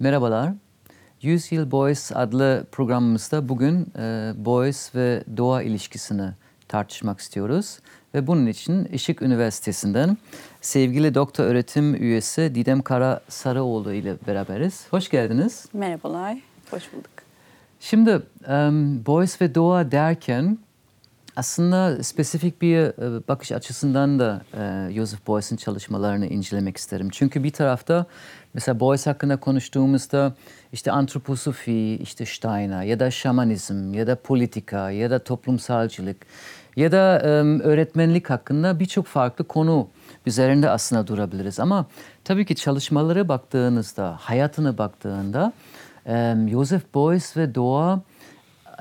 Merhabalar. 100 Yıl Boys adlı programımızda bugün e, Boys ve doğa ilişkisini tartışmak istiyoruz. Ve bunun için Işık Üniversitesi'nden sevgili doktor öğretim üyesi Didem Kara Sarıoğlu ile beraberiz. Hoş geldiniz. Merhabalar, hoş bulduk. Şimdi um, Boys ve doğa derken aslında spesifik bir e, bakış açısından da e, Joseph Beuys'in çalışmalarını incelemek isterim. Çünkü bir tarafta mesela Beuys hakkında konuştuğumuzda işte antroposofi, işte Steiner ya da şamanizm ya da politika ya da toplumsalcılık ya da öğretmenlik hakkında birçok farklı konu üzerinde aslında durabiliriz. Ama tabii ki çalışmaları baktığınızda, hayatına baktığında Joseph Beuys ve doğa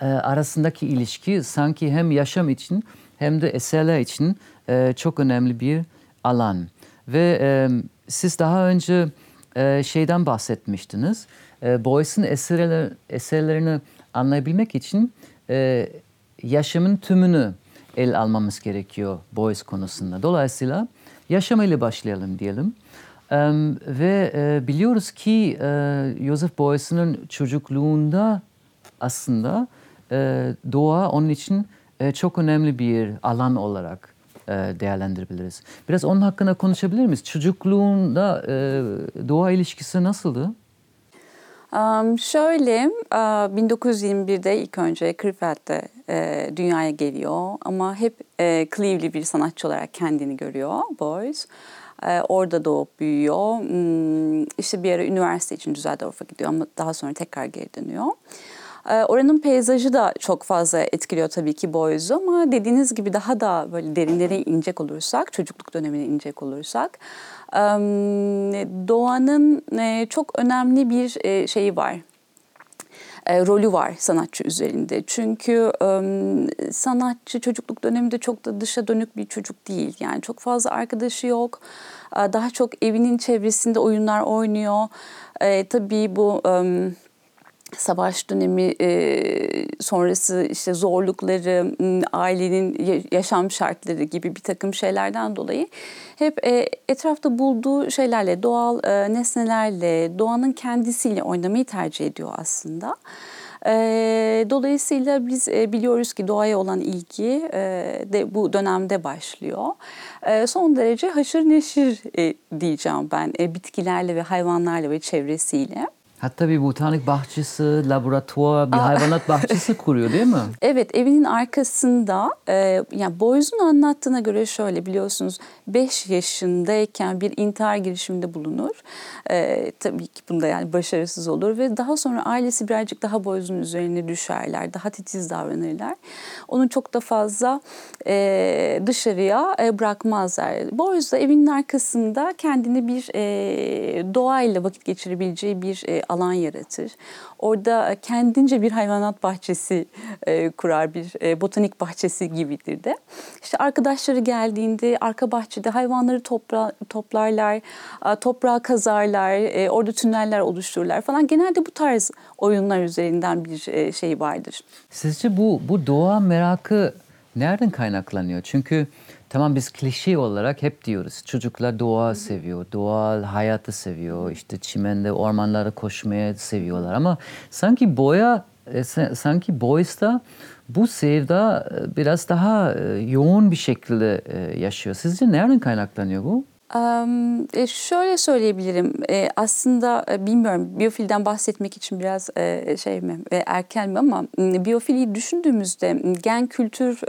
e, arasındaki ilişki sanki hem yaşam için hem de eserler için e, çok önemli bir alan. Ve e, siz daha önce e, şeyden bahsetmiştiniz. E, Boyce'un eserler, eserlerini anlayabilmek için e, yaşamın tümünü el almamız gerekiyor Boyce konusunda. Dolayısıyla yaşamayla başlayalım diyelim. E, ve e, biliyoruz ki e, Joseph Beuys'un çocukluğunda aslında e, doğa onun için e, çok önemli bir alan olarak e, değerlendirebiliriz. Biraz onun hakkında konuşabilir miyiz? Çocukluğunda e, doğa ilişkisi nasıldı? Um, şöyle, uh, 1921'de ilk önce Krefeld'de e, dünyaya geliyor ama hep e, Cleve'li bir sanatçı olarak kendini görüyor Boys. E, orada doğup büyüyor. Hmm, işte bir ara üniversite için Düsseldorf'a gidiyor ama daha sonra tekrar geri dönüyor. Ee, oranın peyzajı da çok fazla etkiliyor tabii ki Boyz'u ama dediğiniz gibi daha da böyle derinlere inecek olursak, çocukluk dönemine inecek olursak doğanın e, çok önemli bir e, şeyi var e, rolü var sanatçı üzerinde. Çünkü sanatçı çocukluk döneminde çok da dışa dönük bir çocuk değil. Yani çok fazla arkadaşı yok. daha çok evinin çevresinde oyunlar oynuyor. tabii bu savaş dönemi e, sonrası işte zorlukları, ailenin yaşam şartları gibi bir takım şeylerden dolayı hep e, etrafta bulduğu şeylerle, doğal e, nesnelerle, doğanın kendisiyle oynamayı tercih ediyor aslında. Dolayısıyla biz biliyoruz ki doğaya olan ilgi de bu dönemde başlıyor. Son derece haşır neşir diyeceğim ben bitkilerle ve hayvanlarla ve çevresiyle. Hatta bir botanik bahçesi, laboratuvar, bir hayvanat bahçesi kuruyor değil mi? Evet, evinin arkasında e, yani Boyz'un anlattığına göre şöyle biliyorsunuz 5 yaşındayken bir intihar girişiminde bulunur. E, tabii ki bunda yani başarısız olur ve daha sonra ailesi birazcık daha Boyz'un üzerine düşerler, daha titiz davranırlar. Onu çok da fazla e, dışarıya e, bırakmazlar. Boyz da evinin arkasında kendini bir e, doğayla vakit geçirebileceği bir e, alan yaratır. Orada kendince bir hayvanat bahçesi e, kurar, bir e, botanik bahçesi gibidir de. İşte arkadaşları geldiğinde arka bahçede hayvanları topra toplarlar, e, toprağı kazarlar, e, orada tüneller oluştururlar falan. Genelde bu tarz oyunlar üzerinden bir e, şey vardır. Sizce bu bu doğa merakı nereden kaynaklanıyor? Çünkü Tamam biz klişe olarak hep diyoruz. Çocuklar doğa seviyor, doğal hayatı seviyor. işte çimende, ormanlara koşmaya seviyorlar. Ama sanki boya, e, sanki Boys'ta bu sevda e, biraz daha e, yoğun bir şekilde yaşıyor. Sizce nereden kaynaklanıyor bu? E, şöyle söyleyebilirim. E, aslında e, bilmiyorum biyofilden bahsetmek için biraz şey mi e, erken mi ama biyofiliyi düşündüğümüzde gen kültür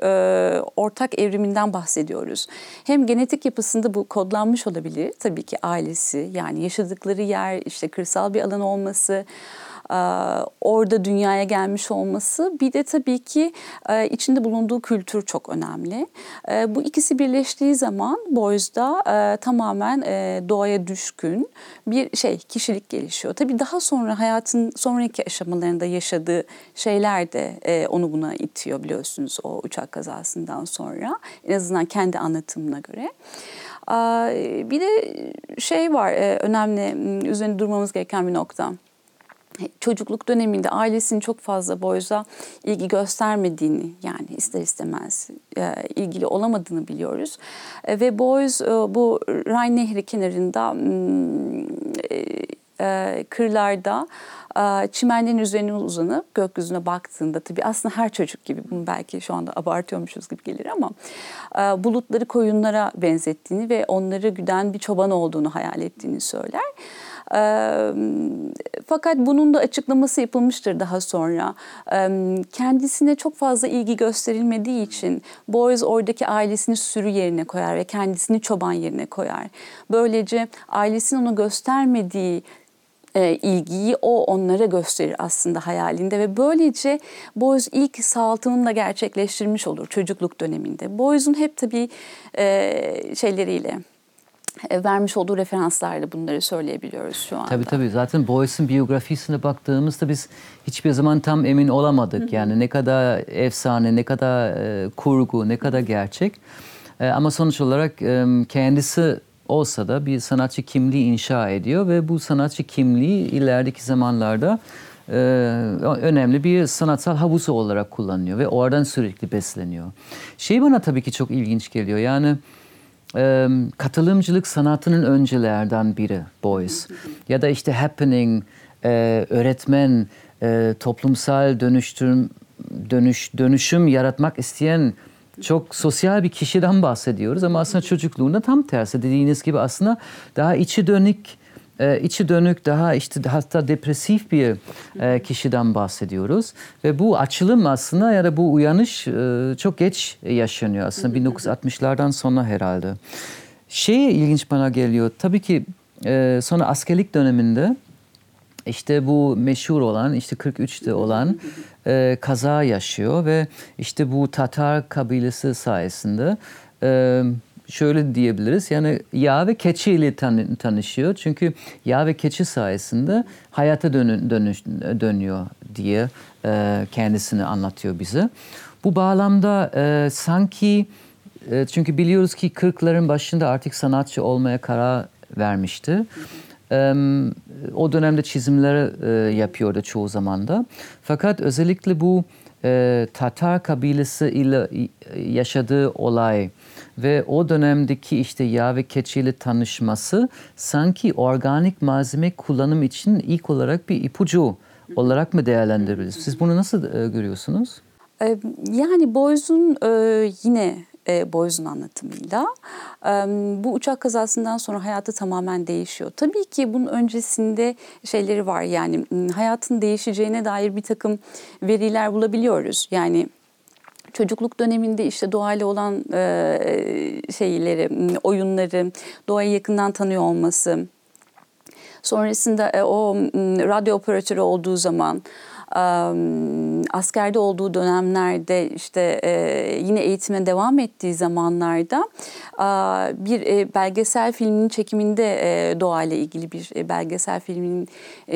ortak evriminden bahsediyoruz. Hem genetik yapısında bu kodlanmış olabilir tabii ki ailesi yani yaşadıkları yer işte kırsal bir alan olması orada dünyaya gelmiş olması bir de tabii ki içinde bulunduğu kültür çok önemli. Bu ikisi birleştiği zaman Boys'da tamamen doğaya düşkün bir şey kişilik gelişiyor. Tabii daha sonra hayatın sonraki aşamalarında yaşadığı şeyler de onu buna itiyor biliyorsunuz o uçak kazasından sonra en azından kendi anlatımına göre. Bir de şey var önemli üzerine durmamız gereken bir nokta çocukluk döneminde ailesinin çok fazla Boyz'a ilgi göstermediğini yani ister istemez e, ilgili olamadığını biliyoruz. E, ve Boyz e, bu Rhine Nehri kenarında e, kırlarda e, çimenlerin üzerine uzanıp gökyüzüne baktığında tabii aslında her çocuk gibi bunu belki şu anda abartıyormuşuz gibi gelir ama e, bulutları koyunlara benzettiğini ve onları güden bir çoban olduğunu hayal ettiğini söyler. Fakat bunun da açıklaması yapılmıştır daha sonra. Kendisine çok fazla ilgi gösterilmediği için Boys oradaki ailesini sürü yerine koyar ve kendisini çoban yerine koyar. Böylece ailesinin onu göstermediği e, ilgiyi o onlara gösterir aslında hayalinde ve böylece Boys ilk sağaltımını da gerçekleştirmiş olur çocukluk döneminde. Boys'un hep tabii e, şeyleriyle e, vermiş olduğu referanslarla bunları söyleyebiliyoruz şu anda. Tabii tabii. Zaten Boyce'ın biyografisine baktığımızda biz hiçbir zaman tam emin olamadık. Hı hı. Yani ne kadar efsane, ne kadar e, kurgu, ne kadar gerçek. E, ama sonuç olarak e, kendisi olsa da bir sanatçı kimliği inşa ediyor ve bu sanatçı kimliği ilerideki zamanlarda e, önemli bir sanatsal havuzu olarak kullanıyor ve oradan sürekli besleniyor. Şey bana tabii ki çok ilginç geliyor. Yani katılımcılık sanatının öncelerden biri Boyce. ya da işte happening, e, öğretmen, e, toplumsal dönüştürüm, dönüş, dönüşüm yaratmak isteyen çok sosyal bir kişiden bahsediyoruz ama aslında çocukluğunda tam tersi dediğiniz gibi aslında daha içi dönük e, içi dönük daha işte hatta depresif bir e, kişiden bahsediyoruz. Ve bu açılım aslında ya da bu uyanış e, çok geç yaşanıyor aslında. 1960'lardan sonra herhalde. Şey ilginç bana geliyor. Tabii ki e, sonra askerlik döneminde işte bu meşhur olan işte 43'te olan kaza yaşıyor ve işte bu Tatar kabilesi sayesinde şöyle diyebiliriz yani yağ ve keçi ile tan tanışıyor çünkü yağ ve keçi sayesinde hayata dönü dönüş dönüyor diye e, kendisini anlatıyor bize. Bu bağlamda e, sanki e, çünkü biliyoruz ki 40'ların başında artık sanatçı olmaya karar vermişti. Hı o dönemde çizimleri e, yapıyordu çoğu zamanda. Fakat özellikle bu e, Tatar kabilesi ile yaşadığı olay ve o dönemdeki işte yağ ve keçiyle tanışması sanki organik malzeme kullanım için ilk olarak bir ipucu olarak mı değerlendirebiliriz? Siz bunu nasıl e, görüyorsunuz? Yani Boyz'un yine e, Boyz'un anlatımıyla. E, bu uçak kazasından sonra hayatı tamamen değişiyor. Tabii ki bunun öncesinde şeyleri var yani hayatın değişeceğine dair bir takım veriler bulabiliyoruz. Yani çocukluk döneminde işte doğayla olan e, şeyleri, oyunları, doğayı yakından tanıyor olması, sonrasında e, o radyo operatörü olduğu zaman askerde olduğu dönemlerde işte e, yine eğitime devam ettiği zamanlarda bir e, belgesel filminin çekiminde e, doğayla ilgili bir belgesel filmin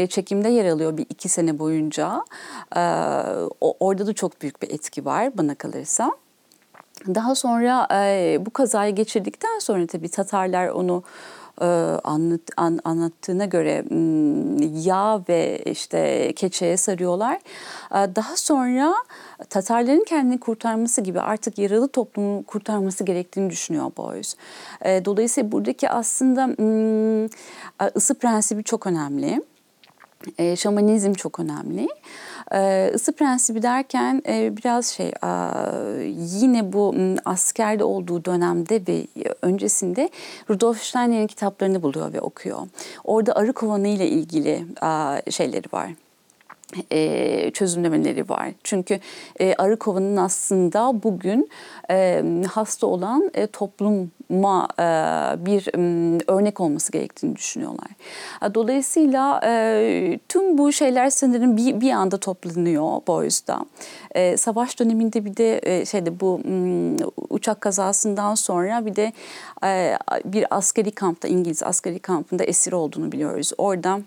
çekimde yer alıyor bir iki sene boyunca. Orada da çok büyük bir etki var bana kalırsa. Daha sonra bu kazayı geçirdikten sonra tabii Tatarlar onu e, anlat, an, anlattığına göre yağ ve işte keçeye sarıyorlar. E, daha sonra Tatarların kendini kurtarması gibi artık yaralı toplumu kurtarması gerektiğini düşünüyor Boyce. E, dolayısıyla buradaki aslında ısı prensibi çok önemli. Şamanizm çok önemli. Ee, ısı prensibi derken e, biraz şey yine bu askerde olduğu dönemde ve öncesinde Rudolf Steiner'in kitaplarını buluyor ve okuyor. Orada arı kovanı ile ilgili şeyleri var e, çözümlemeleri var. Çünkü e, arı kovanın aslında bugün e, hasta olan e, topluma e, bir e, örnek olması gerektiğini düşünüyorlar. Dolayısıyla e, tüm bu şeyler sanırım bir, bir anda toplanıyor Boys'da. E, savaş döneminde bir de e, şeyde bu uçak kazasından sonra bir de e, bir askeri kampta İngiliz askeri kampında esir olduğunu biliyoruz. Orada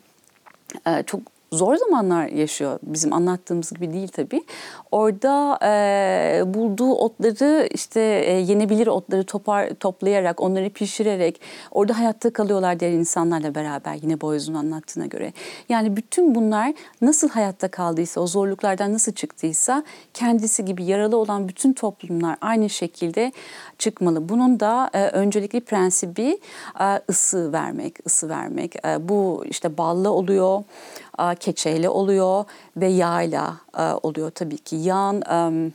e, çok zor zamanlar yaşıyor. Bizim anlattığımız gibi değil tabii. Orada e, bulduğu otları işte e, yenebilir otları topar, toplayarak, onları pişirerek orada hayatta kalıyorlar diğer insanlarla beraber yine Boyoz'un anlattığına göre. Yani bütün bunlar nasıl hayatta kaldıysa, o zorluklardan nasıl çıktıysa kendisi gibi yaralı olan bütün toplumlar aynı şekilde çıkmalı. Bunun da e, öncelikli prensibi e, ısı vermek, ısı vermek. E, bu işte ballı oluyor, keçeyle oluyor ve yağla e, oluyor tabii ki. Yağın e,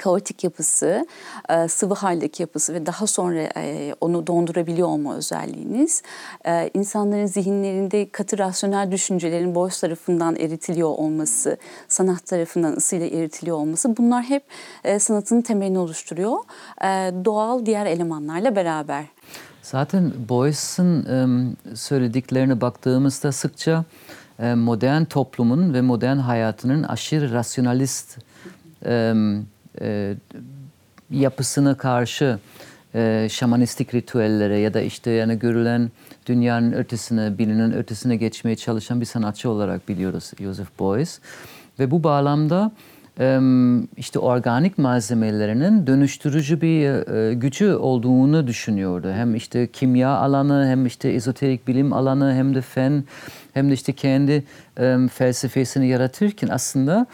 kaotik yapısı, e, sıvı haldeki yapısı ve daha sonra e, onu dondurabiliyor olma özelliğiniz e, insanların zihinlerinde katı rasyonel düşüncelerin boş tarafından eritiliyor olması, sanat tarafından ısıyla eritiliyor olması bunlar hep sanatın temelini oluşturuyor. Doğal diğer elemanlarla beraber. Zaten Boyce'ın söylediklerine baktığımızda sıkça modern toplumun ve modern hayatının aşırı rasyonalist e, yapısına karşı e, şamanistik ritüellere ya da işte yani görülen dünyanın ötesine, bilinen ötesine geçmeye çalışan bir sanatçı olarak biliyoruz Joseph Beuys. Ve bu bağlamda e, işte organik malzemelerinin dönüştürücü bir e, gücü olduğunu düşünüyordu. Hem işte kimya alanı, hem işte ezoterik bilim alanı, hem de fen, hem de işte kendi e, felsefesini yaratırken aslında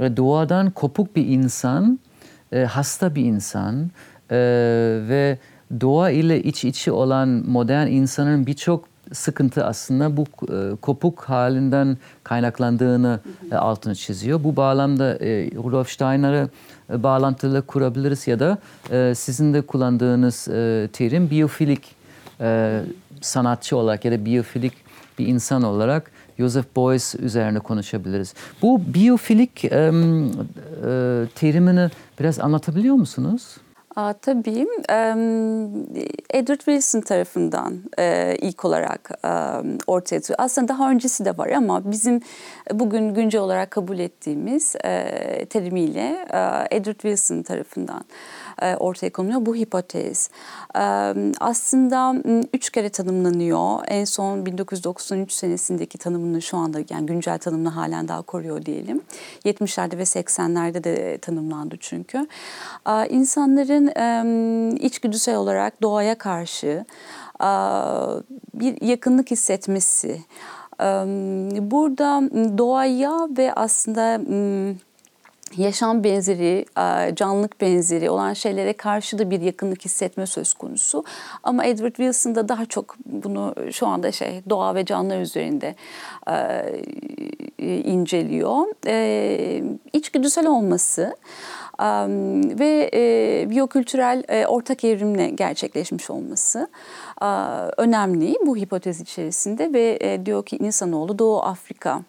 doğadan kopuk bir insan, e, hasta bir insan e, ve doğa ile iç içe olan modern insanın birçok sıkıntı aslında bu e, kopuk halinden kaynaklandığını e, altını çiziyor. Bu bağlamda e, Rudolf Steiner'ı e, bağlantılı kurabiliriz ya da e, sizin de kullandığınız e, terim biyofilik e, sanatçı olarak ya da biyofilik bir insan olarak Joseph Beuys üzerine konuşabiliriz. Bu biyofilik e, e, terimini biraz anlatabiliyor musunuz? Aa, tabii. Edward Wilson tarafından e, ilk olarak ortaya atıyor. Aslında daha öncesi de var ama bizim bugün güncel olarak kabul ettiğimiz e, terimiyle e, Edward Wilson tarafından e, ortaya konuluyor bu hipotez. E, aslında üç kere tanımlanıyor. En son 1993 senesindeki tanımını şu anda yani güncel tanımını halen daha koruyor diyelim. 70'lerde ve 80'lerde de tanımlandı çünkü. E, insanların içgüdüsel olarak doğaya karşı bir yakınlık hissetmesi, Burada doğaya ve aslında yaşam benzeri, canlılık benzeri olan şeylere karşı da bir yakınlık hissetme söz konusu. Ama Edward Wilson da daha çok bunu şu anda şey doğa ve canlılar üzerinde inceliyor. İçgüdüsel olması ve biyokültürel ortak evrimle gerçekleşmiş olması önemli bu hipotez içerisinde ve diyor ki insanoğlu Doğu Afrika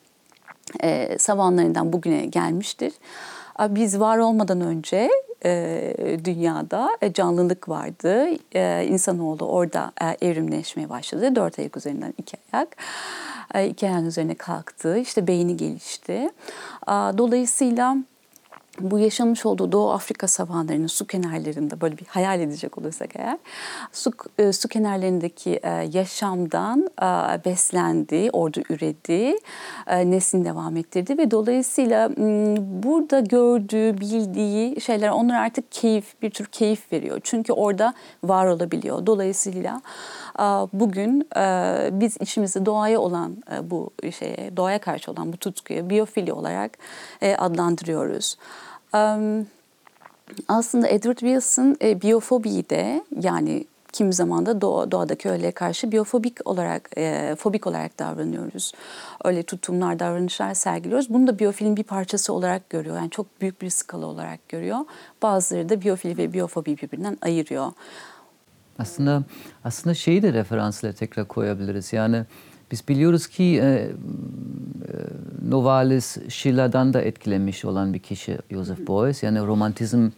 e, savanlarından bugüne gelmiştir. Biz var olmadan önce e, dünyada e, canlılık vardı. E, insanoğlu orada evrimleşmeye başladı. Dört ayak üzerinden iki ayak. İki ayağın üzerine kalktı. İşte beyni gelişti. Dolayısıyla bu yaşamış olduğu Doğu Afrika savanlarının su kenarlarında böyle bir hayal edecek olursak eğer su, e, su kenarlarındaki e, yaşamdan e, beslendi, orada üredi, e, neslini devam ettirdi ve dolayısıyla m, burada gördüğü, bildiği şeyler onlara artık keyif, bir tür keyif veriyor. Çünkü orada var olabiliyor. Dolayısıyla e, bugün e, biz içimizde doğaya olan e, bu şeye, doğaya karşı olan bu tutkuyu biyofili olarak e, adlandırıyoruz. Aslında Edward Wilson e, biyofobiyi de yani kimi zaman da doğa, doğadaki öğelere karşı biyofobik olarak e, fobik olarak davranıyoruz. Öyle tutumlar, davranışlar sergiliyoruz. Bunu da biyofilin bir parçası olarak görüyor. Yani çok büyük bir skala olarak görüyor. Bazıları da biyofili ve biyofobi birbirinden ayırıyor. Aslında aslında şeyi de referansla tekrar koyabiliriz. Yani biz biliyoruz ki e, e, Novalis Schiller'dan da etkilenmiş olan bir kişi Joseph Beuys. Yani romantizm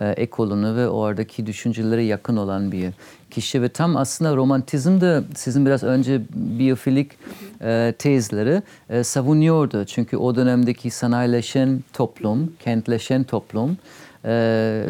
e, ekolunu ve oradaki düşüncelere yakın olan bir kişi ve tam aslında romantizm de sizin biraz önce biyofilik e, tezleri e, savunuyordu. Çünkü o dönemdeki sanayileşen toplum, kentleşen toplum e,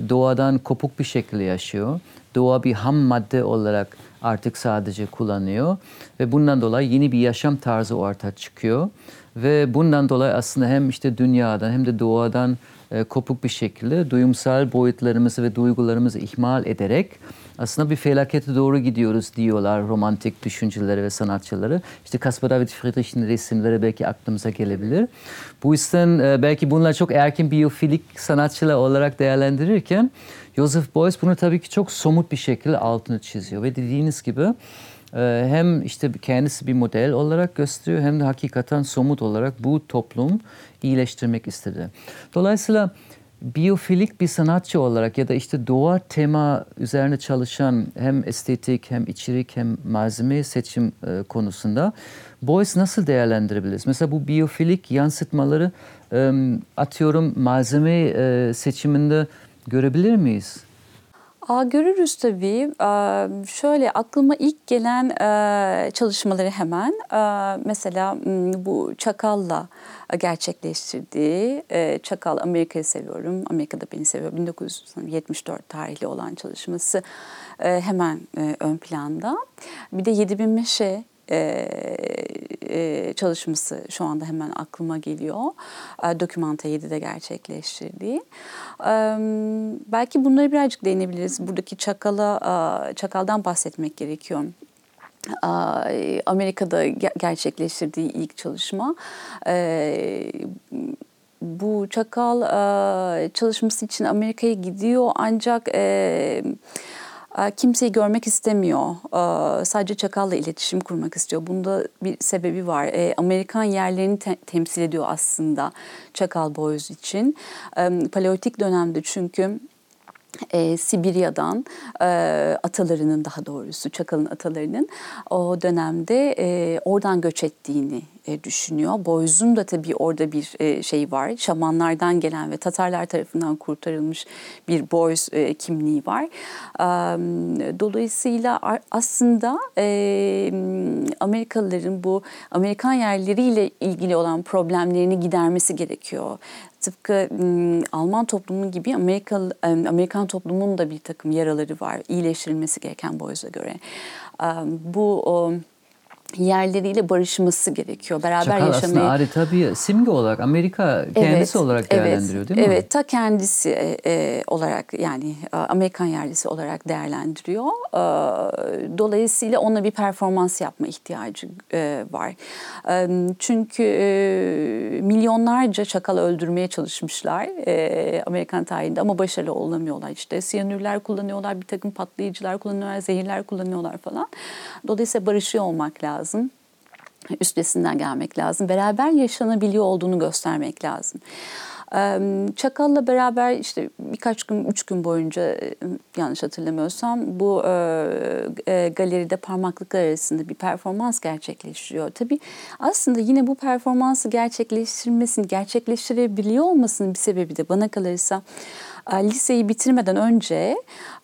doğadan kopuk bir şekilde yaşıyor. Doğa bir ham madde olarak artık sadece kullanıyor ve bundan dolayı yeni bir yaşam tarzı ortaya çıkıyor. Ve bundan dolayı aslında hem işte dünyadan hem de doğadan e, kopuk bir şekilde duyumsal boyutlarımızı ve duygularımızı ihmal ederek aslında bir felakete doğru gidiyoruz diyorlar romantik düşünceleri ve sanatçıları. İşte Caspar David Friedrich'in resimleri belki aklımıza gelebilir. Bu yüzden e, belki bunlar çok erken biyofilik sanatçılar olarak değerlendirirken Joseph Beuys bunu tabii ki çok somut bir şekilde altını çiziyor ve dediğiniz gibi e, hem işte kendisi bir model olarak gösteriyor hem de hakikaten somut olarak bu toplum iyileştirmek istedi. Dolayısıyla biyofilik bir sanatçı olarak ya da işte doğa tema üzerine çalışan hem estetik hem içerik hem malzeme seçim e, konusunda Beuys nasıl değerlendirebiliriz? Mesela bu biyofilik yansıtmaları e, atıyorum malzeme seçiminde görebilir miyiz? Aa, görürüz tabii. Ee, şöyle aklıma ilk gelen e, çalışmaları hemen e, mesela bu Çakal'la gerçekleştirdiği e, Çakal Amerika'yı seviyorum, Amerika'da beni seviyor 1974 tarihli olan çalışması e, hemen e, ön planda. Bir de 7000 Meşe e, e, çalışması şu anda hemen aklıma geliyor. E, Dokümante 7'de gerçekleştirdiği. E, belki bunları birazcık değinebiliriz. Buradaki çakala, e, çakaldan bahsetmek gerekiyor. Amerika'da gerçekleştirdiği ilk çalışma. Bu çakal çalışması için Amerika'ya gidiyor ancak kimseyi görmek istemiyor. Sadece çakalla iletişim kurmak istiyor. Bunda bir sebebi var. Amerikan yerlerini te- temsil ediyor aslında çakal boyuz için. Paleolitik dönemde çünkü e, Sibirya'dan e, atalarının daha doğrusu Çakal'ın atalarının o dönemde e, oradan göç ettiğini e, düşünüyor. Boyz'un da tabii orada bir e, şey var. Şamanlardan gelen ve Tatarlar tarafından kurtarılmış bir Boyz e, kimliği var. E, dolayısıyla aslında e, Amerikalıların bu Amerikan yerleriyle ilgili olan problemlerini gidermesi gerekiyor. Tıpkı Alman toplumu gibi Amerika, Amerikan toplumunun da bir takım yaraları var. İyileştirilmesi gereken Boyz'a göre. Bu yerleriyle barışması gerekiyor. Beraber Çakal yaşamayı. aslında adeta bir simge olarak Amerika kendisi evet, olarak değerlendiriyor evet, değil mi? Evet, ta kendisi e, e olarak yani e, Amerikan yerlisi olarak değerlendiriyor. E, dolayısıyla ona bir performans yapma ihtiyacı e, var. E, çünkü e, milyonlarca çakal öldürmeye çalışmışlar e, Amerikan tarihinde ama başarılı olamıyorlar. İşte siyanürler kullanıyorlar, bir takım patlayıcılar kullanıyorlar, zehirler kullanıyorlar falan. Dolayısıyla barışıyor olmak lazım lazım. Üstesinden gelmek lazım. Beraber yaşanabiliyor olduğunu göstermek lazım. Çakal'la beraber işte birkaç gün, üç gün boyunca yanlış hatırlamıyorsam bu e, galeride parmaklıklar arasında bir performans gerçekleştiriyor. Tabii aslında yine bu performansı gerçekleştirmesini, gerçekleştirebiliyor olmasının bir sebebi de bana kalırsa liseyi bitirmeden önce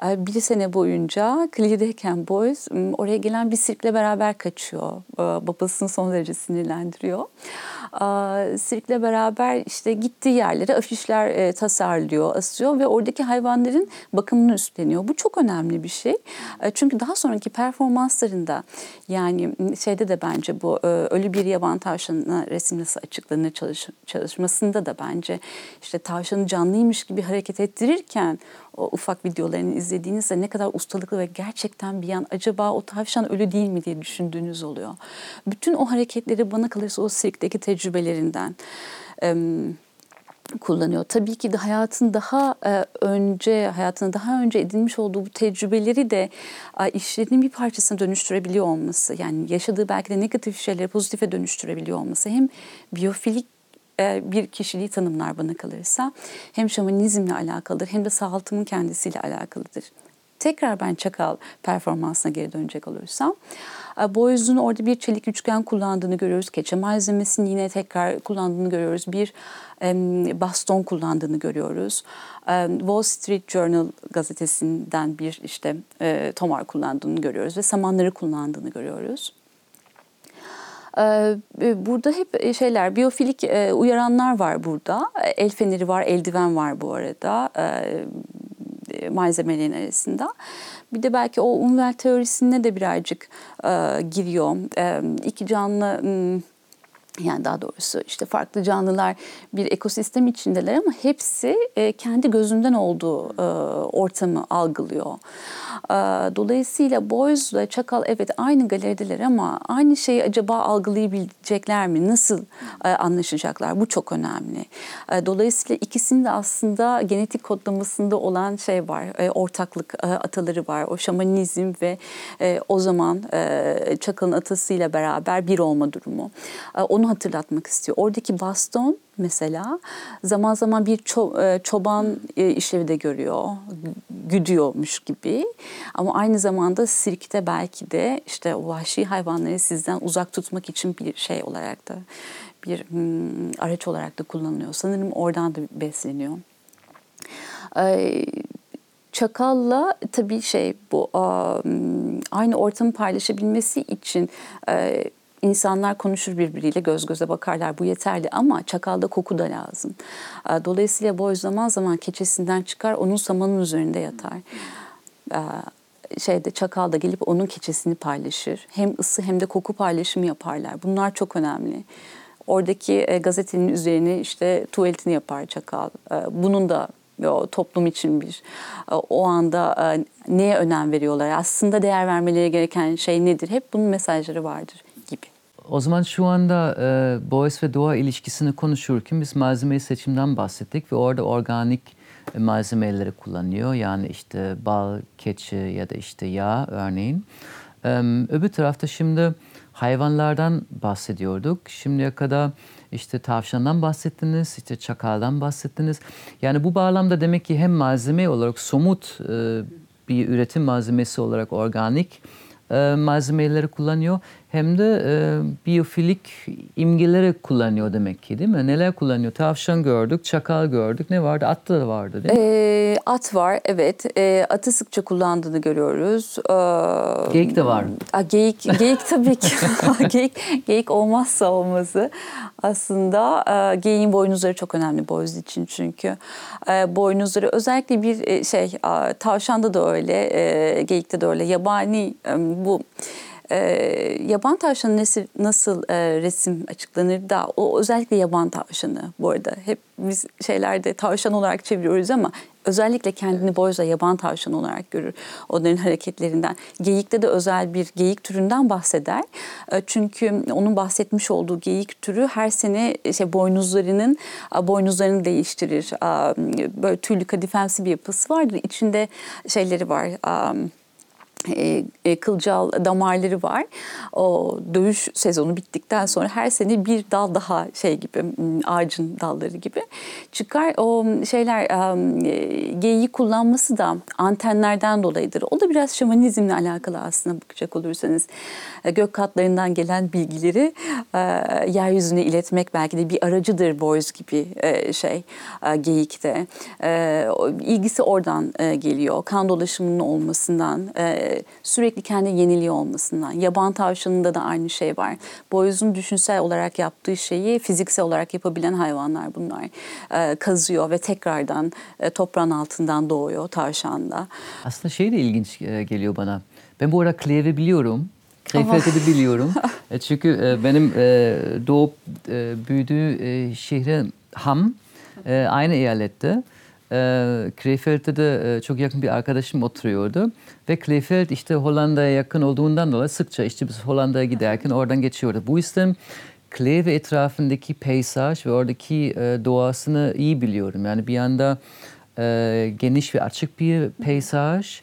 bir sene boyunca Kli'deyken Boys oraya gelen bir sirkle beraber kaçıyor. Babasını son derece sinirlendiriyor. Sirkle beraber işte gittiği yerlere afişler e, tasarlıyor, asıyor ve oradaki hayvanların bakımını üstleniyor. Bu çok önemli bir şey. Çünkü daha sonraki performanslarında yani şeyde de bence bu ölü bir yaban tavşanına resim nasıl açıklanır çalış, çalışmasında da bence işte tavşanı canlıymış gibi hareket ettirirken o ufak videolarını izlediğinizde ne kadar ustalıklı ve gerçekten bir an acaba o tavşan ölü değil mi diye düşündüğünüz oluyor. Bütün o hareketleri bana kalırsa o sirkteki tecrübelerinden e, kullanıyor. Tabii ki de hayatın daha e, önce, hayatını daha önce edinmiş olduğu bu tecrübeleri de e, işlerinin bir parçasına dönüştürebiliyor olması. Yani yaşadığı belki de negatif şeyleri pozitife dönüştürebiliyor olması. Hem biyofilik bir kişiliği tanımlar bana kalırsa hem şamanizmle alakalıdır hem de sağaltımın kendisiyle alakalıdır. Tekrar ben çakal performansına geri dönecek olursam e, Boyuz'un orada bir çelik üçgen kullandığını görüyoruz. Keçe malzemesini yine tekrar kullandığını görüyoruz. Bir baston kullandığını görüyoruz. Wall Street Journal gazetesinden bir işte e, tomar kullandığını görüyoruz ve samanları kullandığını görüyoruz. Ee, e, burada hep e, şeyler, biyofilik e, uyaranlar var burada. El feneri var, eldiven var bu arada malzemelerin arasında. Bir de belki o Unvel teorisine de birazcık giriyor. İki canlı yani daha doğrusu işte farklı canlılar bir ekosistem içindeler ama hepsi e, kendi gözünden olduğu e, ortamı algılıyor. E, dolayısıyla boyzla çakal evet aynı galerideler ama aynı şeyi acaba algılayabilecekler mi? Nasıl anlaşacaklar? Bu çok önemli. Dolayısıyla ikisinin de aslında genetik kodlamasında olan şey var. Ortaklık ataları var. O şamanizm ve o zaman çakalın atasıyla beraber bir olma durumu. E, hatırlatmak istiyor. Oradaki baston mesela zaman zaman bir ço- çoban işlevi de görüyor, güdüyormuş gibi. Ama aynı zamanda sirkte belki de işte o vahşi hayvanları sizden uzak tutmak için bir şey olarak da bir hmm, araç olarak da kullanılıyor. Sanırım oradan da besleniyor. Çakalla tabii şey bu aynı ortamı paylaşabilmesi için insanlar konuşur birbiriyle göz göze bakarlar bu yeterli ama çakalda koku da lazım. Dolayısıyla boy zaman zaman keçesinden çıkar onun samanın üzerinde yatar. Şeyde çakal da gelip onun keçesini paylaşır. Hem ısı hem de koku paylaşımı yaparlar. Bunlar çok önemli. Oradaki e, gazetenin üzerine işte tuvaletini yapar çakal. Bunun da o toplum için bir o anda neye önem veriyorlar? Aslında değer vermeleri gereken şey nedir? Hep bunun mesajları vardır. O zaman şu anda e, Boğaz ve doğa ilişkisini konuşurken biz malzeme seçimden bahsettik ve orada organik e, malzemeleri kullanıyor. Yani işte bal, keçi ya da işte yağ örneğin. E, öbür tarafta şimdi hayvanlardan bahsediyorduk. Şimdiye kadar işte tavşandan bahsettiniz, işte çakaldan bahsettiniz. Yani bu bağlamda demek ki hem malzeme olarak somut e, bir üretim malzemesi olarak organik e, malzemeleri kullanıyor hem de e, biyofilik imgeleri kullanıyor demek ki değil mi? Neler kullanıyor? Tavşan gördük, çakal gördük. Ne vardı? At da vardı değil mi? E, at var evet. E, atı sıkça kullandığını görüyoruz. E, geyik de var. A, geyik, geyik tabii ki. geyik, geyik olmazsa olmazı. Aslında e, geyiğin boynuzları çok önemli boyuz için çünkü. E, boynuzları özellikle bir e, şey e, tavşanda da öyle, e, geyikte de öyle. Yabani e, bu e, yaban tavşanı nasıl, nasıl e, resim açıklanır da o özellikle yaban tavşanı bu arada hep biz şeylerde tavşan olarak çeviriyoruz ama özellikle kendini boyza yaban tavşanı olarak görür onların hareketlerinden. Geyikte de özel bir geyik türünden bahseder. E, çünkü onun bahsetmiş olduğu geyik türü her sene şey boynuzlarının boynuzlarını değiştirir. Böyle tüylü kadifemsi bir yapısı vardır. İçinde şeyleri var kılcal damarları var. O dövüş sezonu bittikten sonra her sene bir dal daha şey gibi ağacın dalları gibi çıkar. O şeyler e, geyiği kullanması da antenlerden dolayıdır. O da biraz şamanizmle alakalı aslında bakacak olursanız. E, gök katlarından gelen bilgileri e, yeryüzüne iletmek belki de bir aracıdır boys gibi e, şey e, geyikte. E, ilgisi oradan e, geliyor. Kan dolaşımının olmasından, e, sürekli kendi yeniliği olmasından. Yaban tavşanında da aynı şey var. Boyozun düşünsel olarak yaptığı şeyi fiziksel olarak yapabilen hayvanlar bunlar. E, kazıyor ve tekrardan e, toprağın altından doğuyor tavşanda. Aslında şey de ilginç e, geliyor bana. Ben bu arada Claire'i biliyorum. Krefeld biliyorum. E, çünkü e, benim doğup büyüdüğü şehri Ham aynı eyalette. Krefeld'de de çok yakın bir arkadaşım oturuyordu. Ve Krefeld işte Hollanda'ya yakın olduğundan dolayı sıkça işte biz Hollanda'ya giderken oradan geçiyordu. Bu yüzden Kleve etrafındaki peysaj ve oradaki doğasını iyi biliyorum. Yani bir anda geniş ve açık bir peysaj.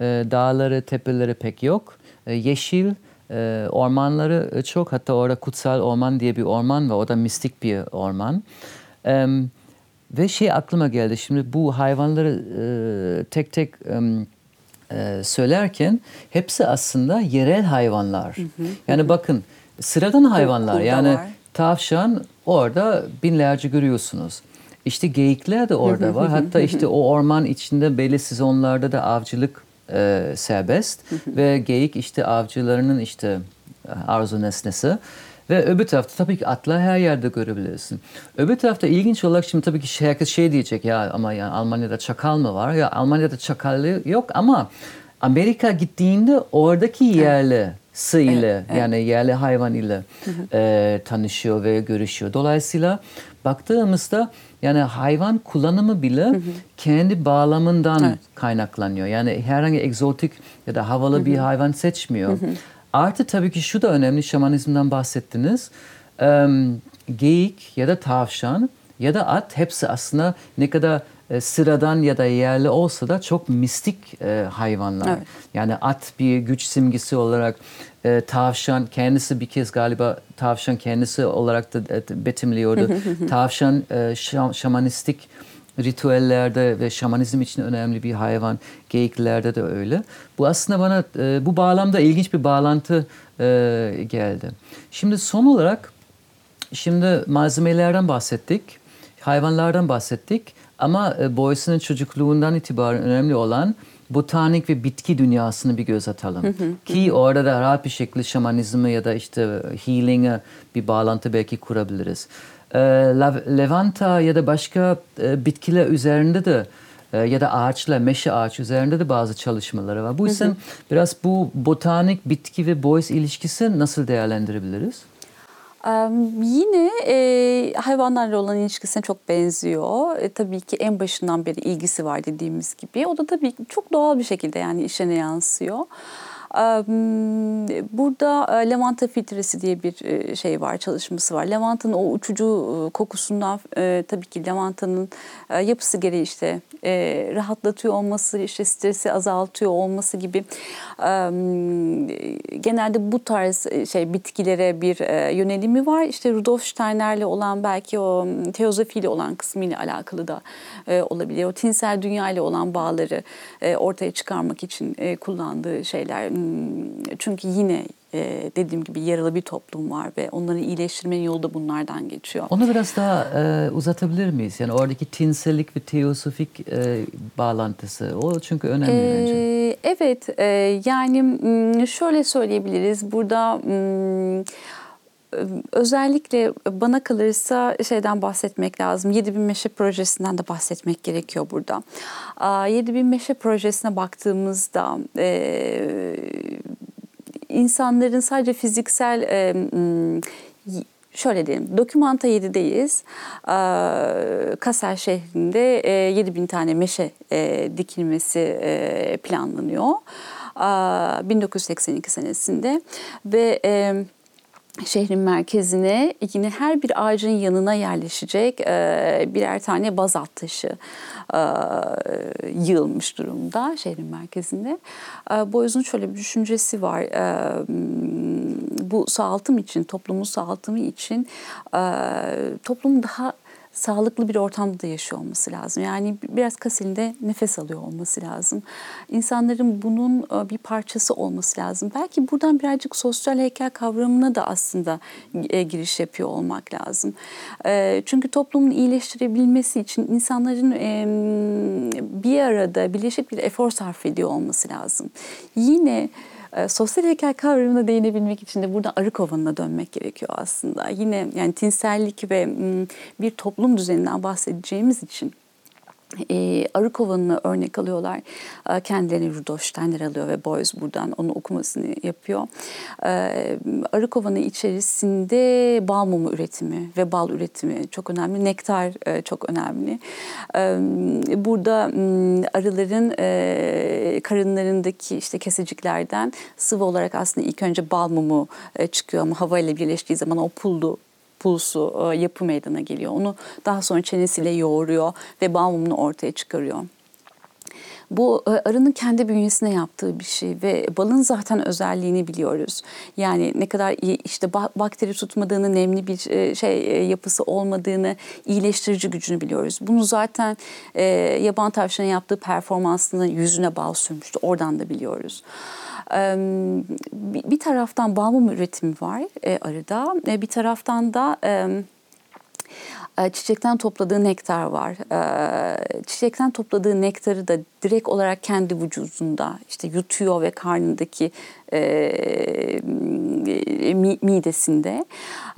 dağları, tepeleri pek yok. yeşil, e, ormanları çok. Hatta orada kutsal orman diye bir orman var. O da mistik bir orman. E, ve şey aklıma geldi. Şimdi bu hayvanları e, tek tek e, söylerken hepsi aslında yerel hayvanlar. Hı hı. Yani bakın sıradan hayvanlar. Yani var. tavşan orada binlerce görüyorsunuz. İşte geyikler de orada var. Hatta işte o orman içinde belli sezonlarda da avcılık e, serbest ve geyik işte avcılarının işte e, arzu nesnesi. Ve öbür tarafta tabii ki atlar her yerde görebilirsin. Öbür tarafta ilginç olarak şimdi tabii ki herkes şey diyecek ya ama ya Almanya'da çakal mı var? Ya Almanya'da çakal yok ama Amerika gittiğinde oradaki yerli sı ile yani yerli hayvan ile e, tanışıyor ve görüşüyor. Dolayısıyla baktığımızda yani hayvan kullanımı bile kendi bağlamından Evet. kaynaklanıyor. Yani herhangi egzotik ya da havalı bir hayvan seçmiyor. Artı tabii ki şu da önemli şamanizmden bahsettiniz. Em, geyik ya da tavşan ya da at hepsi aslında ne kadar e, sıradan ya da yerli olsa da çok mistik e, hayvanlar. Evet. Yani at bir güç simgesi olarak e, tavşan kendisi bir kez galiba tavşan kendisi olarak da e, betimliyordu. tavşan e, şam- şamanistik ritüellerde ve şamanizm için önemli bir hayvan. Geyiklerde de öyle. Bu aslında bana e, bu bağlamda ilginç bir bağlantı e, geldi. Şimdi son olarak Şimdi malzemelerden bahsettik, hayvanlardan bahsettik ama e, Boyce'nin çocukluğundan itibaren önemli olan botanik ve bitki dünyasını bir göz atalım. Ki orada da rahat bir şekilde şamanizmi ya da işte healing'e bir bağlantı belki kurabiliriz. E, lav- Levanta ya da başka e, bitkiler üzerinde de e, ya da ağaçlar, meşe ağaç üzerinde de bazı çalışmaları var. Bu yüzden biraz bu botanik, bitki ve Boyce ilişkisi nasıl değerlendirebiliriz? Ee, Yine e, hayvanlarla olan ilişkisine çok benziyor. E, tabii ki en başından beri ilgisi var dediğimiz gibi. O da tabii çok doğal bir şekilde yani işine yansıyor. Burada lavanta filtresi diye bir şey var, çalışması var. Lavantanın o uçucu kokusundan tabii ki lavantanın yapısı gereği işte rahatlatıyor olması, işte stresi azaltıyor olması gibi genelde bu tarz şey bitkilere bir yönelimi var. İşte Rudolf Steiner'le olan belki o teozofiyle olan kısmıyla alakalı da olabilir. O tinsel dünya ile olan bağları ortaya çıkarmak için kullandığı şeyler. Hmm, Çünkü yine e, dediğim gibi yaralı bir toplum var ve onları iyileştirmenin yolu da bunlardan geçiyor. Onu biraz daha e, uzatabilir miyiz? Yani oradaki tinsellik ve teosofik e, bağlantısı. O çünkü önemli bence. Ee, evet, e, yani şöyle söyleyebiliriz. Burada m, özellikle bana kalırsa şeyden bahsetmek lazım. 7000 Meşe projesinden de bahsetmek gerekiyor burada. Aa, 7000 Meşe projesine baktığımızda e, insanların sadece fiziksel e, m, y- şöyle diyelim Dokümanta 7'deyiz. Ee, Kaser şehrinde e, 7000 tane meşe e, dikilmesi e, planlanıyor. Ee, 1982 senesinde ve e, şehrin merkezine yine her bir ağacın yanına yerleşecek e, birer tane bazalt taşı e, yığılmış durumda şehrin merkezinde. E, Boyuz'un şöyle bir düşüncesi var. E, bu sağaltım için, toplumun sağaltımı için e, toplumun daha sağlıklı bir ortamda da yaşıyor olması lazım. Yani biraz kasilinde nefes alıyor olması lazım. İnsanların bunun e, bir parçası olması lazım. Belki buradan birazcık sosyal heykel kavramına da aslında e, giriş yapıyor olmak lazım. E, Çünkü toplumun iyileştirebilmesi için insanların bir arada birleşik bir efor sarf ediyor olması lazım. Yine e, sosyal heykel kavramına değinebilmek için de burada arı kovanına dönmek gerekiyor aslında. Yine yani tinsellik ve bir toplum düzeninden bahsedeceğimiz için e, arı kovanını örnek alıyorlar. E, kendilerini Rudolf Steiner alıyor ve Boyce buradan onun okumasını yapıyor. E, arı kovanı içerisinde bal mumu üretimi ve bal üretimi çok önemli. Nektar e, çok önemli. E, burada m, arıların e, karınlarındaki işte keseciklerden sıvı olarak aslında ilk önce bal mumu e, çıkıyor ama havayla birleştiği zaman o puldu pulsu e, yapı meydana geliyor. Onu daha sonra çenesiyle yoğuruyor ve bal mumunu ortaya çıkarıyor. Bu e, arının kendi bünyesine yaptığı bir şey ve balın zaten özelliğini biliyoruz. Yani ne kadar iyi işte ba- bakteri tutmadığını, nemli bir e, şey e, yapısı olmadığını, iyileştirici gücünü biliyoruz. Bunu zaten yaban tavşanın yaptığı performansının yüzüne bal sürmüştü. Oradan da biliyoruz. Bir taraftan bal mumu üretimi var e, arıda, E, bir taraftan da çiçekten topladığı nektar var. E, Çiçekten topladığı nektarı da direkt olarak kendi vücudunda işte yutuyor ve karnındaki e, mi- midesinde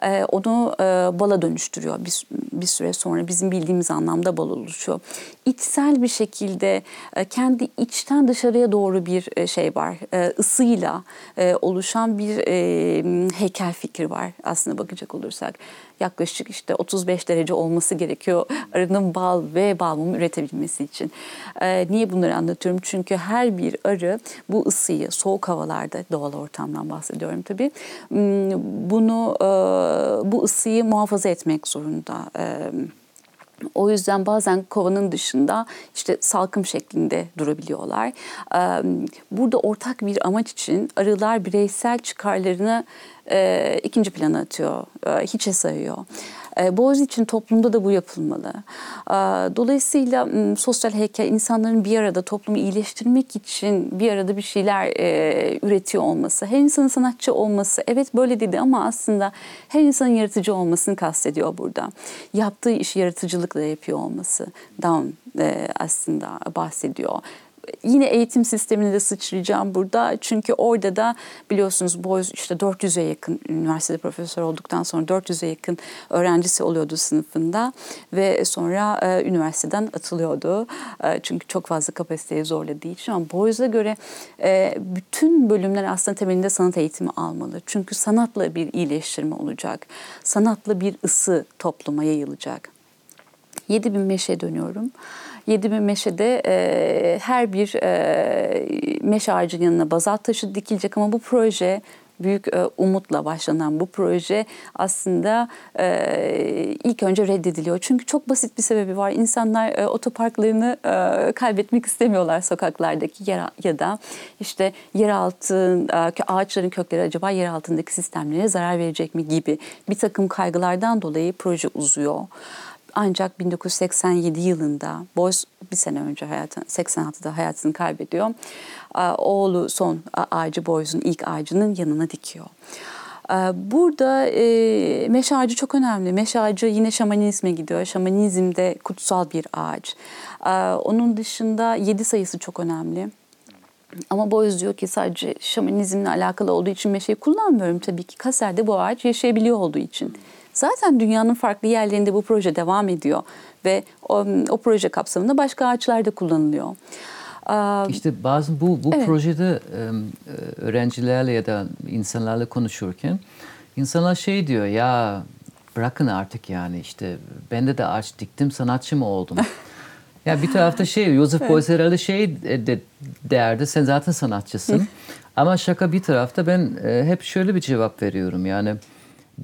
e, onu e, bala dönüştürüyor bir, bir süre sonra bizim bildiğimiz anlamda bal oluşuyor. İçsel bir şekilde e, kendi içten dışarıya doğru bir e, şey var. E, ısıyla e, oluşan bir e, heykel fikri var aslında bakacak olursak. Yaklaşık işte 35 derece olması gerekiyor arının bal ve bal üretebilmesi için. E, niye bunları anlatıyorum? Çünkü her bir arı bu ısıyı soğuk havalarda doğal ortamdan bahsediyorum tabii. Bunu e, bu ısıyı muhafaza etmek zorunda. E, o yüzden bazen kovanın dışında işte salkım şeklinde durabiliyorlar. Burada ortak bir amaç için arılar bireysel çıkarlarını ikinci plana atıyor, hiçe sayıyor. E, Boğaz için toplumda da bu yapılmalı. Dolayısıyla sosyal heykel insanların bir arada toplumu iyileştirmek için bir arada bir şeyler e, üretiyor olması, her insanın sanatçı olması, evet böyle dedi ama aslında her insanın yaratıcı olmasını kastediyor burada. Yaptığı işi yaratıcılıkla yapıyor olması down e, aslında bahsediyor yine eğitim sistemine de sıçrayacağım burada. Çünkü orada da biliyorsunuz Boys işte 400'e yakın üniversitede profesör olduktan sonra 400'e yakın öğrencisi oluyordu sınıfında ve sonra e, üniversiteden atılıyordu. E, çünkü çok fazla kapasiteyi zorladığı için ama Boys'a göre e, bütün bölümler aslında temelinde sanat eğitimi almalı. Çünkü sanatla bir iyileştirme olacak. Sanatla bir ısı topluma yayılacak. 7000 meşe dönüyorum. 7000 meşede e, her bir e, meşe ağacının yanına bazalt taşı dikilecek ama bu proje büyük e, umutla başlanan bu proje aslında e, ilk önce reddediliyor. Çünkü çok basit bir sebebi var. İnsanlar e, otoparklarını e, kaybetmek istemiyorlar sokaklardaki yer, ya da işte yeraltı e, ağaçların kökleri acaba yer altındaki sistemlere zarar verecek mi gibi bir takım kaygılardan dolayı proje uzuyor. Ancak 1987 yılında Boyce bir sene önce hayatını 86'da hayatını kaybediyor. Oğlu son ağacı Boyce'un ilk ağacının yanına dikiyor. Burada e, meş ağacı çok önemli. Meş ağacı yine şamanizme gidiyor. Şamanizmde kutsal bir ağaç. Onun dışında yedi sayısı çok önemli. Ama Boyz diyor ki sadece şamanizmle alakalı olduğu için meşeyi kullanmıyorum tabii ki. Kaser'de bu ağaç yaşayabiliyor olduğu için. Zaten dünyanın farklı yerlerinde bu proje devam ediyor ve o, o proje kapsamında başka ağaçlar da kullanılıyor. İşte bazen bu, bu evet. projede öğrencilerle ya da insanlarla konuşurken insanlar şey diyor ya bırakın artık yani işte ben de de ağaç diktim sanatçı mı oldum? ya bir tarafta şey Joseph evet. Beuys herhalde şey de, derdi sen zaten sanatçısın. Ama şaka bir tarafta ben e, hep şöyle bir cevap veriyorum yani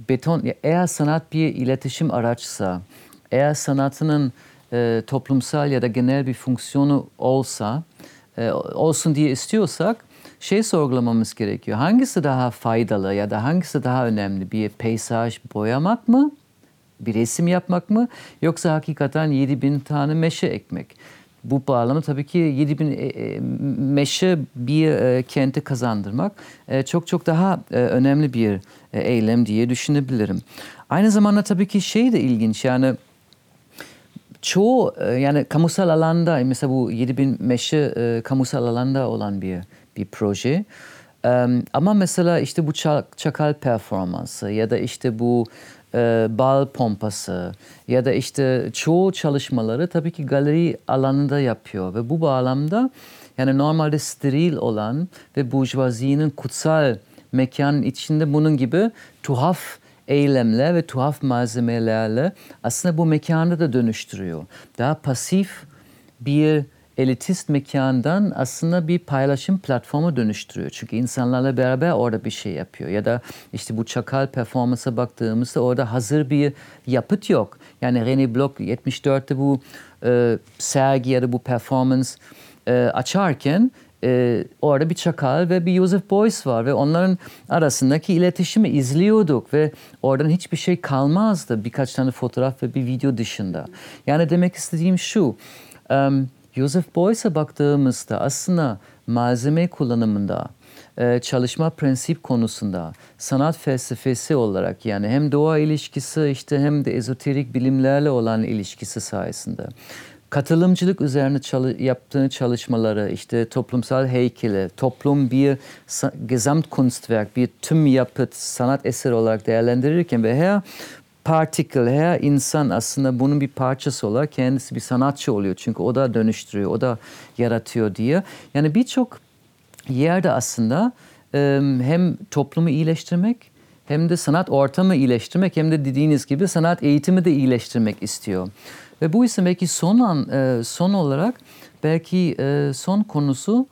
beton eğer sanat bir iletişim araçsa, eğer sanatının e, toplumsal ya da genel bir fonksiyonu olsa, e, olsun diye istiyorsak şey sorgulamamız gerekiyor. Hangisi daha faydalı ya da hangisi daha önemli? Bir peysaj boyamak mı? Bir resim yapmak mı? Yoksa hakikaten 7000 tane meşe ekmek? Bu bağlamda tabii ki 7000 e, e, meşe bir e, kenti kazandırmak e, çok çok daha önemli bir e, eylem diye düşünebilirim. Aynı zamanda tabii ki şey de ilginç yani çoğu yani kamusal alanda mesela bu 7000 meşe kamusal alanda olan bir bir proje. Ama mesela işte bu çakal performansı ya da işte bu e, bal pompası ya da işte çoğu çalışmaları tabii ki galeri alanında yapıyor ve bu bağlamda yani normalde steril olan ve burjuvazinin kutsal mekanın içinde bunun gibi tuhaf eylemler ve tuhaf malzemelerle aslında bu mekanı da dönüştürüyor. Daha pasif bir elitist mekandan aslında bir paylaşım platformu dönüştürüyor. Çünkü insanlarla beraber orada bir şey yapıyor. Ya da işte bu çakal performansa baktığımızda orada hazır bir yapıt yok. Yani René Bloch 74'te bu e, sergi ya da bu performans e, açarken e, orada bir çakal ve bir Joseph Beuys var ve onların arasındaki iletişimi izliyorduk ve oradan hiçbir şey kalmazdı birkaç tane fotoğraf ve bir video dışında. Yani demek istediğim şu, um, Joseph Beuys'e baktığımızda aslında malzeme kullanımında, e, çalışma prensip konusunda sanat felsefesi olarak yani hem doğa ilişkisi işte hem de ezoterik bilimlerle olan ilişkisi sayesinde. Katılımcılık üzerine çalı, yaptığı çalışmaları, işte toplumsal heykeli, toplum bir gesamt kunstwerk, bir tüm yapıt, sanat eseri olarak değerlendirirken ve her particle, her insan aslında bunun bir parçası olarak kendisi bir sanatçı oluyor. Çünkü o da dönüştürüyor, o da yaratıyor diye. Yani birçok yerde aslında hem toplumu iyileştirmek hem de sanat ortamı iyileştirmek hem de dediğiniz gibi sanat eğitimi de iyileştirmek istiyor. Ve bu ise belki son an son olarak belki son konusu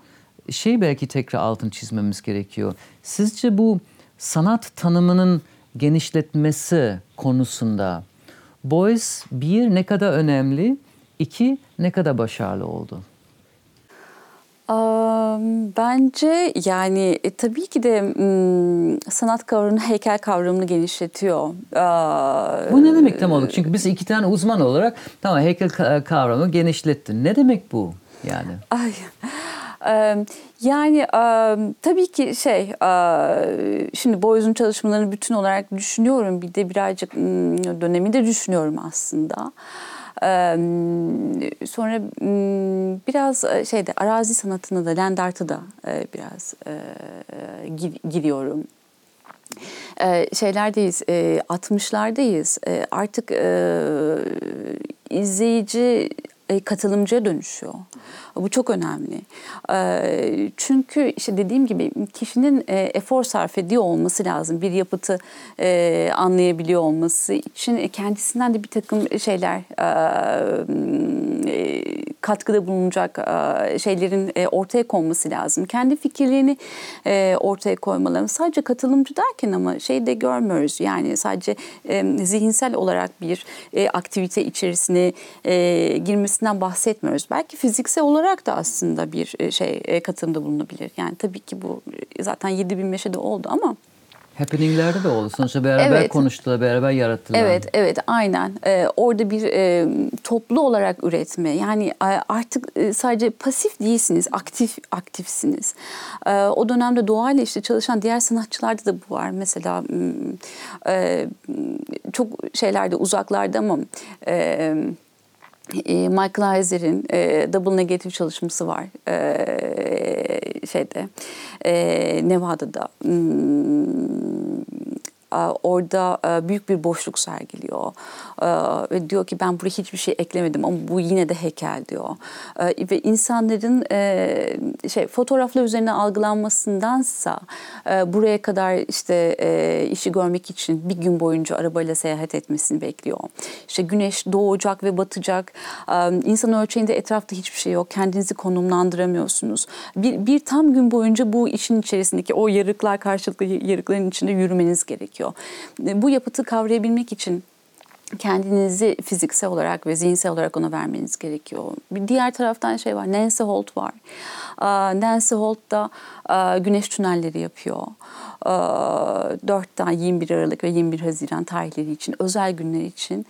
şey belki tekrar altın çizmemiz gerekiyor. Sizce bu sanat tanımının genişletmesi konusunda Boys bir ne kadar önemli, iki ne kadar başarılı oldu? Bence yani e, tabii ki de m, sanat kavramını, heykel kavramını genişletiyor. Bu ne demek tam olarak? Çünkü biz iki tane uzman olarak tamam heykel kavramı genişletti. Ne demek bu yani? Ay. Yani tabii ki şey şimdi Boyuz'un çalışmalarını bütün olarak düşünüyorum. Bir de birazcık dönemi de düşünüyorum aslında. Sonra biraz şeyde arazi sanatına da land art'a da biraz giriyorum. Şeylerdeyiz, 60'lardayız. Artık izleyici katılımcıya dönüşüyor. Bu çok önemli. Çünkü işte dediğim gibi kişinin efor sarf ediyor olması lazım. Bir yapıtı anlayabiliyor olması için kendisinden de bir takım şeyler katkıda bulunacak şeylerin ortaya konması lazım. Kendi fikirlerini ortaya koymaları. Sadece katılımcı derken ama şey de görmüyoruz. Yani sadece zihinsel olarak bir aktivite içerisine girmesinden bahsetmiyoruz. Belki fiziksel olarak da aslında bir şey katılımda bulunabilir. Yani tabii ki bu zaten 7000 meşede oldu ama Happening'lerde de oldu. Sonuçta beraber evet. konuştular, beraber yarattılar. Evet, evet aynen. Ee, orada bir e, toplu olarak üretme. Yani e, artık e, sadece pasif değilsiniz, aktif aktifsiniz. E, o dönemde doğayla işte çalışan diğer sanatçılarda da bu var. Mesela e, çok şeylerde uzaklarda ama... E, Michael Heiser'in e, Double Negative çalışması var e, şeyde e, Nevada'da. Hmm, orada büyük bir boşluk sergiliyor. Ve diyor ki ben buraya hiçbir şey eklemedim ama bu yine de heykel diyor. Ve insanların şey fotoğraflar üzerine algılanmasındansa buraya kadar işte işi görmek için bir gün boyunca arabayla seyahat etmesini bekliyor. İşte güneş doğacak ve batacak. İnsan ölçeğinde etrafta hiçbir şey yok. Kendinizi konumlandıramıyorsunuz. Bir, bir tam gün boyunca bu işin içerisindeki o yarıklar karşılıklı yarıkların içinde yürümeniz gerekiyor gerekiyor. E, bu yapıtı kavrayabilmek için kendinizi fiziksel olarak ve zihinsel olarak ona vermeniz gerekiyor. Bir diğer taraftan şey var, Nancy Holt var. Nancy Holt da güneş tünelleri yapıyor. 4'ten 21 Aralık ve 21 Haziran tarihleri için, özel günler için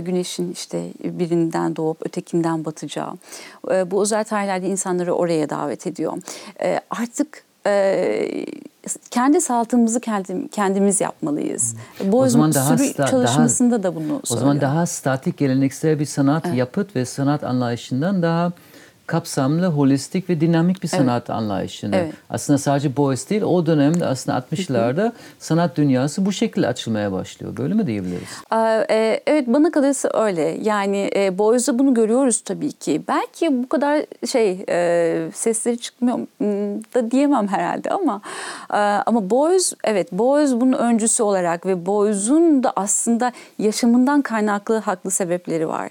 güneşin işte birinden doğup ötekinden batacağı. Bu özel tarihlerde insanları oraya davet ediyor. Artık kendi saltımızı kendimiz yapmalıyız. Bu o zaman daha sta- çalışmasında daha, da bunu söylüyor. O zaman daha statik geleneksel bir sanat evet. yapıt ve sanat anlayışından daha kapsamlı, holistik ve dinamik bir sanat evet. anlayışını. Evet. Aslında sadece Boys değil, o dönemde aslında 60'larda sanat dünyası bu şekilde açılmaya başlıyor. Böyle mi diyebiliriz? E, evet, bana kalırsa öyle. Yani e, Boys'da bunu görüyoruz tabii ki. Belki bu kadar şey e, sesleri çıkmıyor da diyemem herhalde ama ama Boys, evet Boys bunun öncüsü olarak ve Boys'un da aslında yaşamından kaynaklı haklı sebepleri var.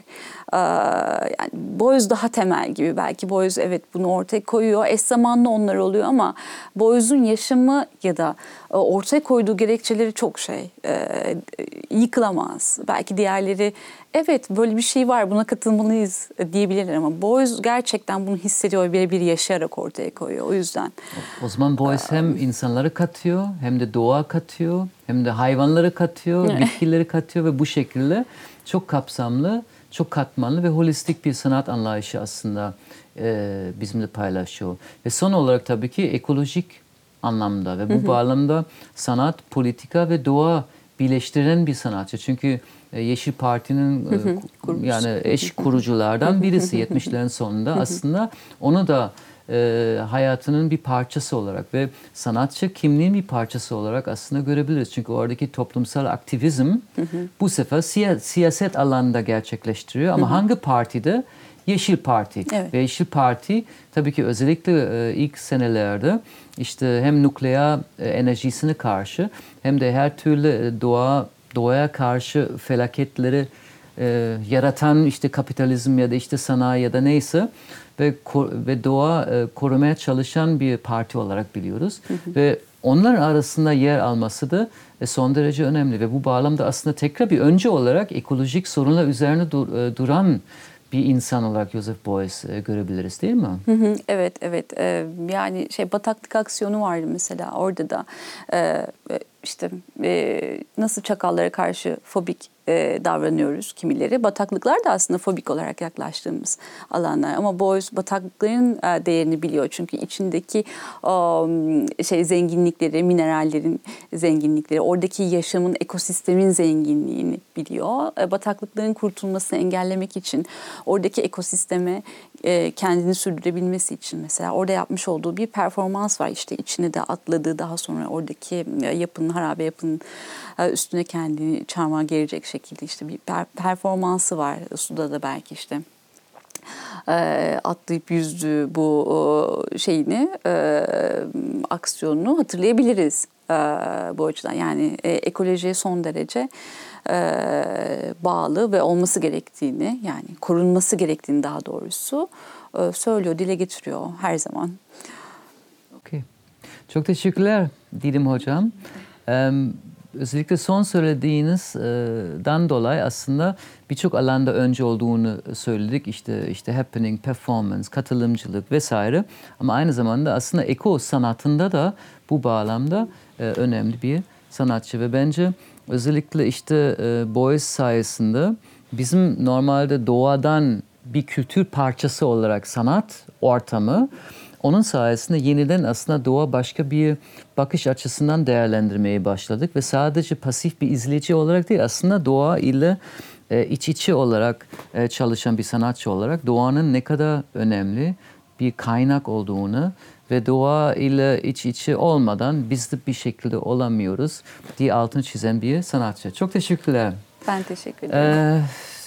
Yani Boys daha temel gibi belki Boys evet bunu ortaya koyuyor. Eş zamanlı onlar oluyor ama Boys'un yaşamı ya da ortaya koyduğu gerekçeleri çok şey yıkılamaz. Belki diğerleri evet böyle bir şey var buna katılmalıyız diyebilirler ama Boys gerçekten bunu hissediyor ve bir yaşayarak ortaya koyuyor. O yüzden. O zaman Boys hem insanları katıyor hem de doğa katıyor hem de hayvanları katıyor, bitkileri katıyor ve bu şekilde çok kapsamlı çok katmanlı ve holistik bir sanat anlayışı aslında e, bizimle paylaşıyor. Ve son olarak tabii ki ekolojik anlamda ve bu hı hı. bağlamda sanat, politika ve doğa birleştiren bir sanatçı. Çünkü e, Yeşil Parti'nin hı hı. E, yani eş kuruculardan birisi 70'lerin sonunda aslında onu da e, hayatının bir parçası olarak ve sanatçı kimliğin bir parçası olarak aslında görebiliriz. Çünkü oradaki toplumsal aktivizm bu sefer siya- siyaset alanında gerçekleştiriyor ama hangi partide? Yeşil Parti. Evet. Ve Yeşil Parti tabii ki özellikle e, ilk senelerde işte hem nükleer e, enerjisine karşı hem de her türlü e, doğa doğaya karşı felaketleri e, yaratan işte kapitalizm ya da işte sanayi ya da neyse ve ve doğa e, korumaya çalışan bir parti olarak biliyoruz. Ve onların arasında yer alması da e, son derece önemli. Ve bu bağlamda aslında tekrar bir önce olarak ekolojik sorunlar üzerine dur- e, duran bir insan olarak Joseph Beuys e, görebiliriz değil mi? Hı hı, Evet evet. Yani şey bataklık aksiyonu vardı mesela orada da. İşte nasıl çakallara karşı fobik e, davranıyoruz kimileri. Bataklıklar da aslında fobik olarak yaklaştığımız alanlar. Ama Beuys bataklıkların e, değerini biliyor. Çünkü içindeki o, şey zenginlikleri minerallerin zenginlikleri oradaki yaşamın ekosistemin zenginliğini biliyor. E, bataklıkların kurtulmasını engellemek için oradaki ekosisteme e, kendini sürdürebilmesi için mesela. Orada yapmış olduğu bir performans var. İşte içine de atladığı daha sonra oradaki e, yapının harabe yapının e, üstüne kendini çarmıha gelecek şekilde işte bir per- performansı var. Suda da belki işte atlayıp yüzdüğü bu şeyini aksiyonunu hatırlayabiliriz bu açıdan. Yani ekolojiye son derece bağlı ve olması gerektiğini yani korunması gerektiğini daha doğrusu söylüyor dile getiriyor her zaman. Okey. Çok teşekkürler Didim Hocam. Ee, özellikle son söylediğinizden dolayı aslında birçok alanda önce olduğunu söyledik. İşte işte happening, performance, katılımcılık vesaire. Ama aynı zamanda aslında eko sanatında da bu bağlamda önemli bir sanatçı ve bence özellikle işte e, Beuys sayesinde bizim normalde doğadan bir kültür parçası olarak sanat ortamı onun sayesinde yeniden aslında doğa başka bir bakış açısından değerlendirmeye başladık ve sadece pasif bir izleyici olarak değil aslında doğa ile e, iç içe olarak e, çalışan bir sanatçı olarak doğanın ne kadar önemli bir kaynak olduğunu ve doğa ile iç içe olmadan biz de bir şekilde olamıyoruz diye altını çizen bir sanatçı. Çok teşekkürler. Ben teşekkür ederim. Ee,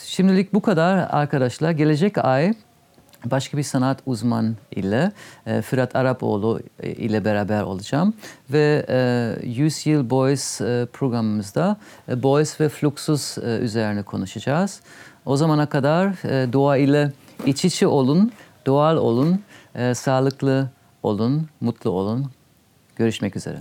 şimdilik bu kadar arkadaşlar. Gelecek ay başka bir sanat uzman ile e, Fırat Arapoğlu e, ile beraber olacağım ve e, 100 yıl Boys e, programımızda e, Boys ve Fluxus e, üzerine konuşacağız. O zamana kadar e, doğa ile iç içe olun, doğal olun, e, sağlıklı olun, mutlu olun. Görüşmek üzere.